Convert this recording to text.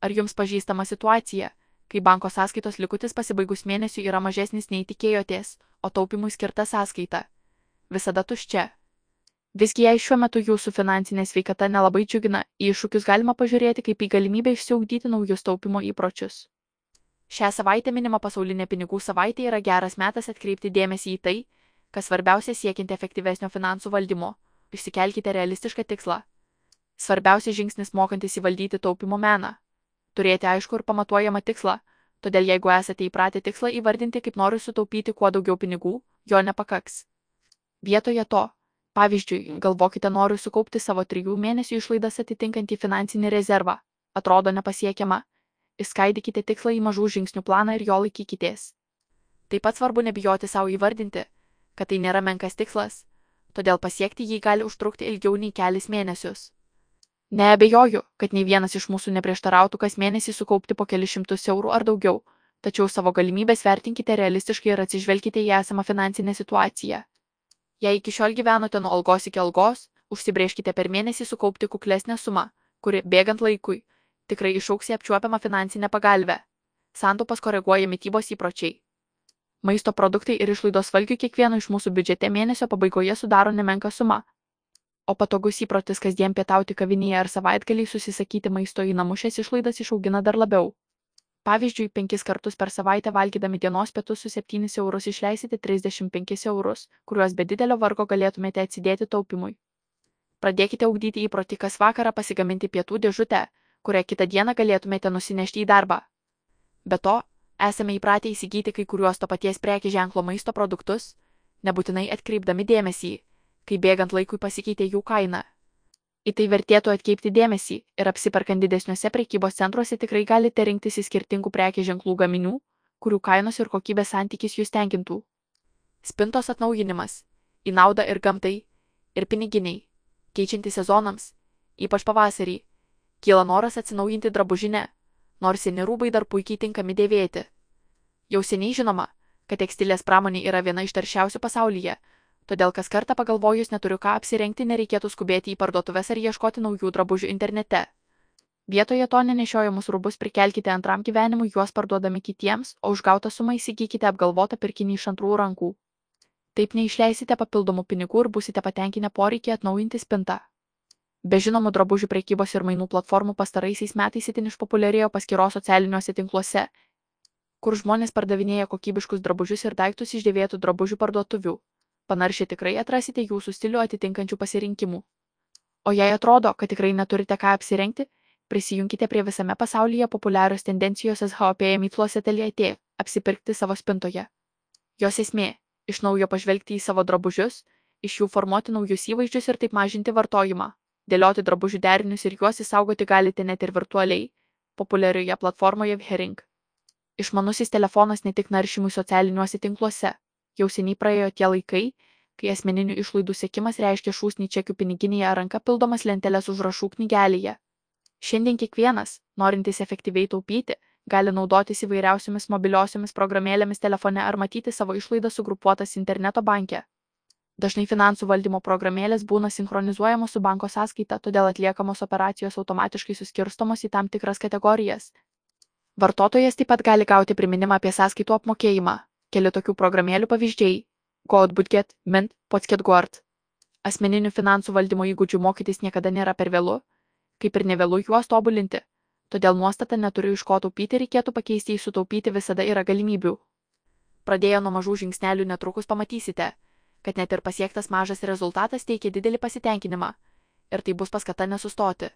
Ar jums pažįstama situacija, kai banko sąskaitos likutis pasibaigus mėnesiu yra mažesnis nei tikėjotės, o taupimui skirta sąskaita visada tuščia? Visgi jei šiuo metu jūsų finansinė sveikata nelabai džiugina, į iššūkius galima pažiūrėti kaip į galimybę išsiugdyti naujus taupimo įpročius. Šią savaitę minima pasaulinė pinigų savaitė yra geras metas atkreipti dėmesį į tai, kas svarbiausia siekiant efektyvesnio finansų valdymo. Išsikelkite realistišką tikslą. Svarbiausias žingsnis mokantis įvaldyti taupimo meną. Turėti aišku ir pamatuojamą tikslą. Todėl jeigu esate įpratę tikslą įvardinti kaip noriu sutaupyti kuo daugiau pinigų, jo nepakaks. Vietoje to, pavyzdžiui, galvokite noriu sukaupti savo trijų mėnesių išlaidas atitinkantį finansinį rezervą. Atrodo nepasiekiama. Įskaidykite tikslą į mažų žingsnių planą ir jo laikykitės. Taip pat svarbu nebijoti savo įvardinti, kad tai nėra menkas tikslas, todėl pasiekti jį gali užtrukti ilgiau nei kelis mėnesius. Neabejoju, kad nei vienas iš mūsų neprieštarautų kas mėnesį sukaupti po kelius šimtus eurų ar daugiau, tačiau savo galimybės vertinkite realistiškai ir atsižvelkite į esamą finansinę situaciją. Jei iki šiol gyvenote nuo algos iki algos, užsibrieškite per mėnesį sukaupti kuklesnę sumą, kuri, bėgant laikui, tikrai išauks į apčiuopiamą finansinę pagalbę. Santupas koreguoja mytybos įpročiai, Maisto produktai ir išlaidos valgiui kiekvieno iš mūsų biudžete mėnesio pabaigoje sudaro nemenka suma. O patogus įprotis kasdien pietauti kavinėje ar savaitgaliai susisakyti maisto į namus šias išlaidas išaugina dar labiau. Pavyzdžiui, penkis kartus per savaitę valgydami dienos pietus su 7 eurus išleisite 35 eurus, kuriuos be didelio vargo galėtumėte atsidėti taupimui. Pradėkite augdyti įprotį kas vakarą pasigaminti pietų dėžutę, kurią kitą dieną galėtumėte nusinešti į darbą. Be to, esame įpratę įsigyti kai kuriuos to paties prekį ženklo maisto produktus, nebūtinai atkreipdami dėmesį, kai bėgant laikui pasikeitė jų kaina. Į tai vertėtų atkreipti dėmesį ir apsiperkant didesniuose prekybos centruose tikrai galite rinktis į skirtingų prekės ženklų gaminių, kurių kainos ir kokybės santykis jūs tenkintų. Spintos atnaujinimas - į naudą ir gamtai, ir piniginiai, keičianti sezonams, ypač pavasarį, kyla noras atsinaujinti drabužinę, nors seni rūbai dar puikiai tinkami dėvėti. Jau seniai žinoma, kad tekstilės pramonė yra viena iš taršiausių pasaulyje, todėl kas kartą pagalvojus neturiu ką apsirengti, nereikėtų skubėti į parduotuves ar ieškoti naujų drabužių internete. Vietoje to nenešiojamus rūbus prikelkite antram gyvenimui juos parduodami kitiems, o už gautą sumą įsigykite apgalvotą pirkinį iš antrų rankų. Taip neišleisite papildomų pinigų ir busite patenkinę poreikį atnaujinti spintą. Be žinomų drabužių prekybos ir mainų platformų pastaraisiais metais itin išpopuliarėjo paskyros socialiniuose tinkluose, kur žmonės pardavinėja kokybiškus drabužius ir daiktus iš dėvėtų drabužių parduotuvių. Panaršiai tikrai atrasite jūsų stilių atitinkančių pasirinkimų. O jei atrodo, kad tikrai neturite ką apsirengti, prisijunkite prie visame pasaulyje populiarios tendencijos SHOP mytlos ateljė apsipirkti savo spintoje. Jos esmė - iš naujo pažvelgti į savo drabužius, iš jų formuoti naujus įvaizdžius ir taip mažinti vartojimą dėlioti drabužių derinius ir juos įsaugoti galite net ir virtualiai, populiarioje platformoje Vherink. Išmanusis telefonas ne tik naršymui socialiniuose tinkluose, jau seniai praėjo tie laikai, kai asmeninių išlaidų sėkimas reiškia šūsnį čekių piniginėje ranka pildomas lentelės užrašų knygelėje. Šiandien kiekvienas, norintis efektyviai taupyti, gali naudotis įvairiausiomis mobiliosiomis programėlėmis telefone ar matyti savo išlaidas sugrupuotas interneto banke. Dažnai finansų valdymo programėlės būna sinchronizuojamos su banko sąskaita, todėl atliekamos operacijos automatiškai suskirstomos į tam tikras kategorijas. Vartotojas taip pat gali gauti priminimą apie sąskaitų apmokėjimą. Keli tokių programėlių pavyzdžiai - GoodBudget, Mint, PotsketGuard. Asmeninių finansų valdymo įgūdžių mokytis niekada nėra per vėlu, kaip ir nevėlu juos tobulinti. Todėl nuostata neturiu iš ko taupyti reikėtų pakeisti į sutaupyti visada yra galimybių. Pradėję nuo mažų žingsnelių netrukus pamatysite, kad net ir pasiektas mažas rezultatas teikia didelį pasitenkinimą ir tai bus paskata nesustoti